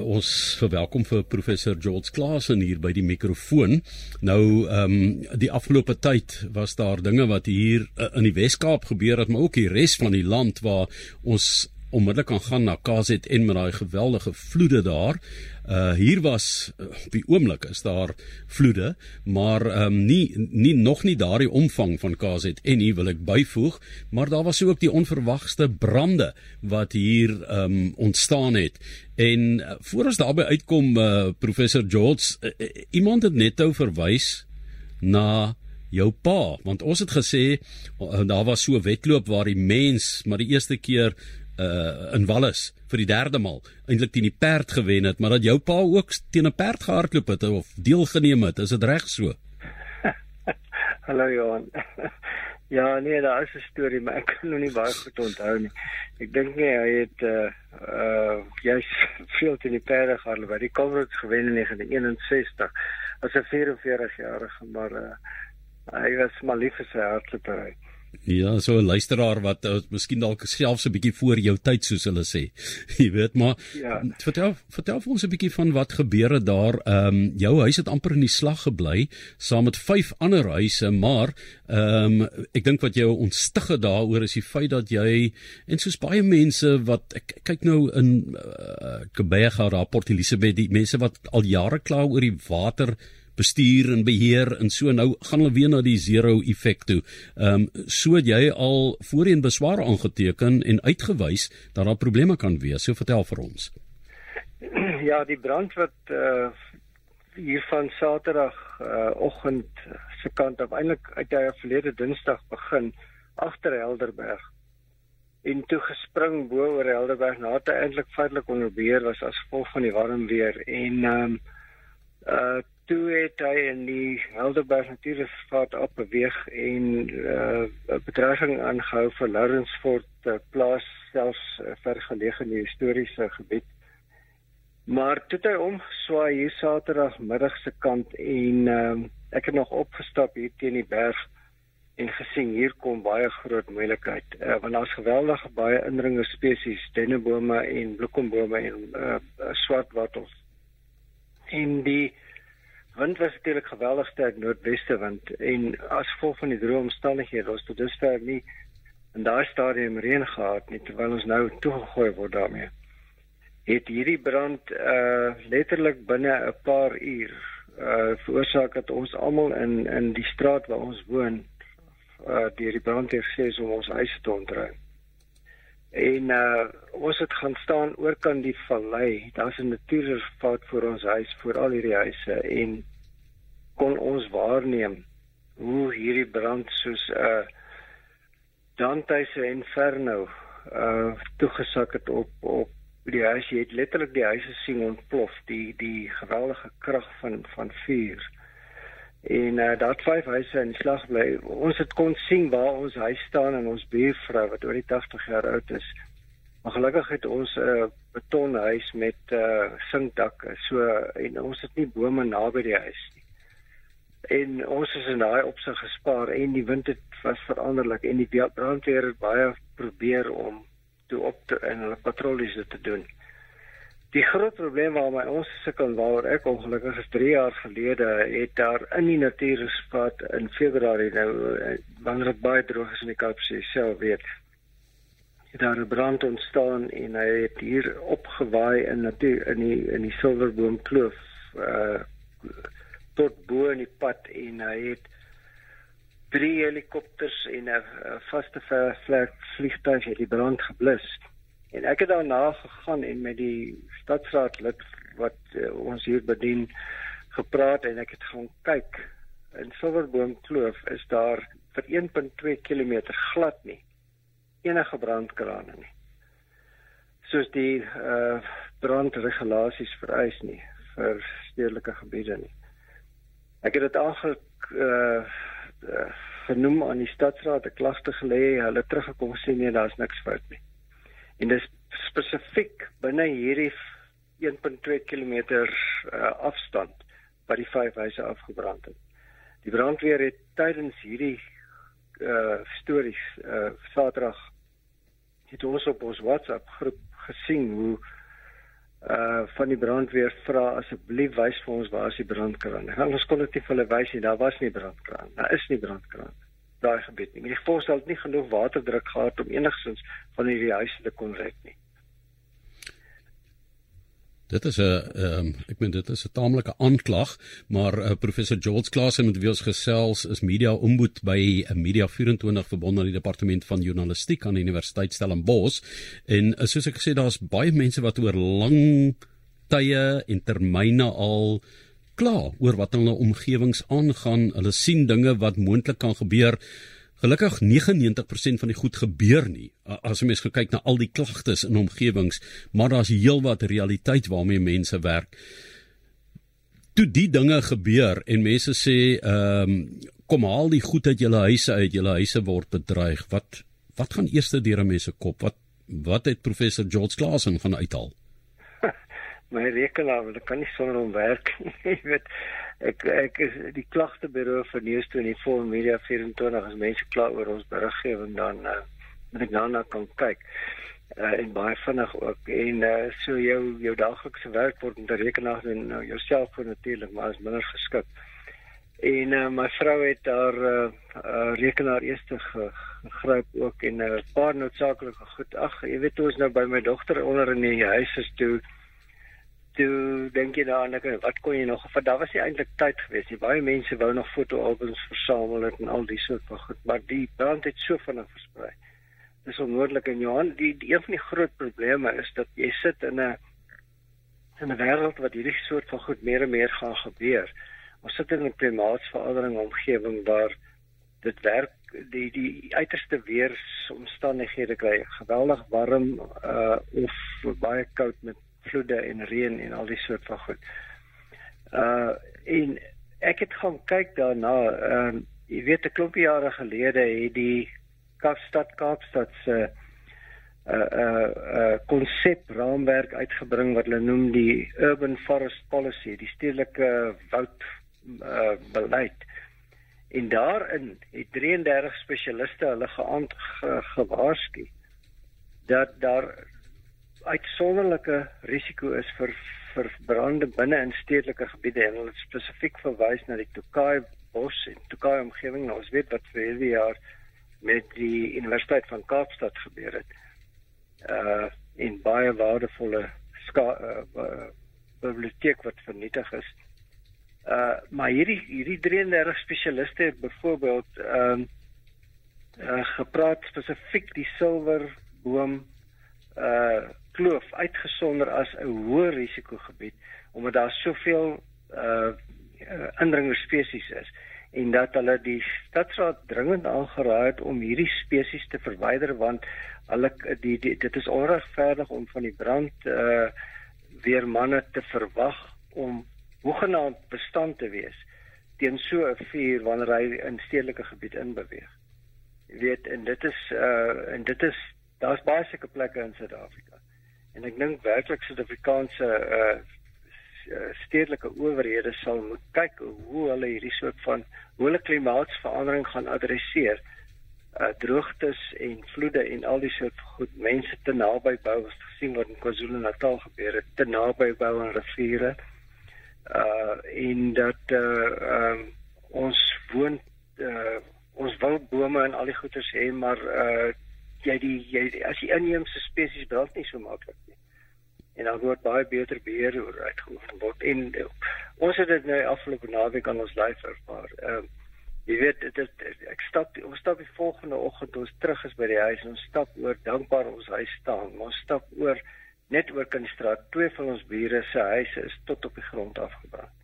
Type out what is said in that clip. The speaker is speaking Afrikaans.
ons verwelkom vir professor George Klasen hier by die mikrofoon. Nou ehm um, die afgelope tyd was daar dinge wat hier uh, in die Wes-Kaap gebeur het, maar ook die res van die land waar ons onmiddellik kan gaan na KZN met daai geweldige vloede daar. Uh hier was uh, op die oomblik is daar vloede, maar ehm um, nie nie nog nie daardie omvang van KZN nie wil ek byvoeg, maar daar was ook die onverwagte brande wat hier ehm um, ontstaan het. En uh, voor ons daarby uitkom uh, professor George, uh, uh, iemand het net ou verwys na jou pa want ons het gesê uh, daar was so 'n wedloop waar die mens maar die eerste keer uh, in Wallis vir die derde maal eintlik teen die perd gewen het, maar dat jou pa ook teen 'n perd gehardloop het of deelgeneem het, is dit reg so? Hallo Johan. ja, nee, daar is 'n storie, maar ek kan nog nie baie goed onthou nie. Ek dink nie hy het uh uh jy's veel teen die perde gehardloop. Hy kom het gewen in 1961 as 'n 44 jarige, maar uh hy was maar lief vir sy hardloopry. Ja, so 'n luisteraar wat uh, miskien dalk selfs 'n bietjie voor jou tyd soos hulle sê. Jy weet maar ja. vertel vertel vir ons 'n bietjie van wat gebeur het daar. Ehm um, jou huis het amper in die slag gebly saam met vyf ander huise, maar ehm um, ek dink wat jou ontstig het daaroor is die feit dat jy en soos baie mense wat ek kyk nou in uh, Kebega daar Port Elizabeth, die mense wat al jare kla oor die water bestuur en beheer en so nou gaan hulle weer na die zero effek toe. Ehm um, so het jy al voorheen beswaar aangeteken en uitgewys dat daar probleme kan wees. So vertel vir ons. Ja, die brand wat uh hier van Saterdag uh oggend se kant af eintlik uit die verlede Dinsdag begin agter Helderberg en toe gespring bo oor Helderberg na te eintlik feitelik onder beheer was as gevolg van die warm weer en ehm um, uh toe het hy in die Helderberg Natuurreservaat op beweeg en uh, 'n bedreiging aangehou vir Lawrenceford uh, plaas selfs uh, vergelege in die historiese gebied. Maar toe hy omswaai hier Saterdagmiddag se kant en uh, ek het nog opgestap hier teen die berg en gesien hier kom baie groot moeilikheid uh, want daar's geweldige baie indringer spesies dennebome en bloekombome en uh, swartwattels. En die wind was natuurlik geweldig sterk noordweste wind en as gevolg van die droë omstandighede was tot dusver nie in daai stadium reën gehad nie terwyl ons nou toegegooi word daarmee. Het hierdie brand uh letterlik binne 'n paar uur uh veroorsaak dat ons almal in in die straat waar ons woon uh deur die brand het gesê om ons huise te ontruim. En uh ons het gaan staan oorkant die vallei. Daar's 'n natuurreservaat voor ons huis voor al hierdie huise en kon ons waarneem hoe hierdie brand soos 'n uh, Dante se Inferno uh toegesak het op op die huis jy het letterlik die huise sien ontplof die die geweldige krag van van vuur En uh, daar het vyf huise in slag bly. Ons het kon sien waar ons huis staan en ons buurvrou wat oor die 80 jaar oud is. Maar gelukkig het ons 'n uh, betonhuis met 'n uh, sinkdakke. So en ons het nie bome naby die huis nie. En ons is in daai opsig gespaar en die wind het was veranderlik en die brandweer het baie probeer om toe op te en hulle patrollies te doen. Die groot probleem waarmee ons sukkel waaroor ek ongelukkig is 3 jaar gelede het daar in die natuurreservaat in Februarie nou eh, wanneer dit baie droog is in die Kaapse self weet het daar 'n brand ontstaan en hy het hier opgewaai in natuur in die in die Silverboom kloof uh tot bo in die pad en hy het drie helikopters en 'n vaste vlieg vliegtuig het die brand geblus En ek het daarna gegaan en met die stadsraad lid wat uh, ons hier bedien gepraat en ek het gaan kyk in Silverboom Kloof is daar vir 1.2 km glad nie enige brandkrane nie. Soos die uh brandregulasies vereis nie vir stedelike gebiede nie. Ek het dit aangelik uh, uh genoem aan die stadsraad, 'n klagte gelê, hulle teruggekom sê nee, daar's niks fout nie. En dis spesifiek binne hierdie 1.2 km uh, afstand wat die vyf huise afgebrand het. Die brandweer het tydens hierdie uh stories uh Saterdag het ons op ons WhatsApp groep gesien hoe uh van die brandweer vra asseblief wys vir ons waar is die brandkraan. Ons kon dit nie vir hulle wys nie. Daar was nie brandkraan. Daar is nie brandkraan. Daai gebied nie. Die voorstel het nie genoeg waterdruk gehad om enigsins van hierdie huise te kon red nie. Dit is 'n ehm um, ek meen dit is 'n taamlike aanklag, maar uh, professor George Klaas met wie ons gesels is media omboed by uh, Media 24 verbonde aan die departement van journalistiek aan die Universiteit Stellenbosch en uh, soos ek gesê daar's baie mense wat oor lang tye en termyne al kla oor wat hulle omgewings aangaan. Hulle sien dinge wat moontlik kan gebeur. Gelukkig 99% van die goed gebeur nie. As jy mens kyk na al die klagtes in omgewings, maar daar's heelwat realiteit waarmee mense werk. Toe die dinge gebeur en mense sê, ehm, um, kom haal die goed uit julle huise uit, julle huise word bedreig. Wat wat gaan eers deur mense kop? Wat wat het professor George Klasen gaan uithaal? My rekenaar, ek kan nie sonder hom werk nie. Jy weet ek ek is die klagtebureau vir News24 Media 24 as mense kla oor ons beriggewing dan uh, moet ek daarna kan kyk. Uh, en baie vinnig ook. En uh, so jou jou daglikse werk word met rekenaar en uh, jou selfoon natuurlik maar is minder geskik. En uh, my vrou het haar uh, uh, rekenaar eers gegryp ook en 'n uh, paar noodsaaklike goed. Ag jy weet ons nou by my dogter onder in die huis is toe toe dink jy daaraan ek wat kon jy nog vir daar was nie eintlik tyd gewees nie. Baie mense wou nog fotoalbums versamel het en al die soort van goed maar die brand het so vinnig versprei. Dis onmoontlik. En Johan die, die een van die groot probleme is dat jy sit in 'n in 'n wêreld wat hierdie soort van goed meer en meer gaan gebeur. Ons sit in 'n klimaatsverandering omgewing waar dit werk die die uiterste weeromstandighede kry geweldig warm uh of baie koud met vloede en reën en al die soort van goed. Uh en ek het gaan kyk daarna, ehm uh, jy weet 'n klompie jare gelede het die Kaapstad Kaapstad se uh uh uh konsep raamwerk uitgebring wat hulle noem die Urban Forest Policy, die stedelike woud uh beleid. En daarin het 33 spesialiste hulle geaand ge, gewaarsku dat daar uitsonderlike risiko is vir vir brande binne in stedelike gebiede en hulle spesifiek verwys na die Tokai bos en Tokai omgewing. Nou ons weet wat vir hierdie jaar met die Universiteit van Kaapstad gebeur het. Uh in baie waardevolle ska uh, uh biblioteek wat vernietig is. Uh maar hierdie hierdie 33 spesialiste het byvoorbeeld ehm um, uh gepraat spesifiek die silwerboom uh kloof uitgesonder as 'n hoë risikogebied omdat daar soveel uh indringer spesies is en dat hulle die stadsraad dringend aangeraai het om hierdie spesies te verwyder want hulle die, die dit is onregverdig om van die brand uh weer manne te verwag om hoegenaamd bestand te wees teen so 'n vuur wanneer hy in stedelike gebied inbeweeg. Jy weet en dit is uh en dit is daar's baie sulke plekke in Suid-Afrika. En ek dink werklik Suid-Afrikaanse uh stedelike owerhede sal moet kyk hoe hulle hierdie soort van hoe hulle klimaatsverandering gaan adresseer. Uh droogtes en vloede en al die soort goed mense te naby bou as gesien word in KwaZulu-Natal gebeur het te naby bou aan riviere. Uh en dat uh um ons woon uh ons wil bome en al die goeders hê maar uh jy die jy as die inheemse spesies brand nie so maklik nie. En dan word baie beter beheer oor uitgeoefen word en uh, ons het dit nou afgelope naweek aan ons lyf ervaar. Ehm uh, jy weet dit is ek stap ons stap die volgende oggend ons terug is by die huis en ons stap oor dankbaar ons huis staan. Ons stap oor net oor kan die straat twee van ons bure se huise is tot op die grond afgebrand.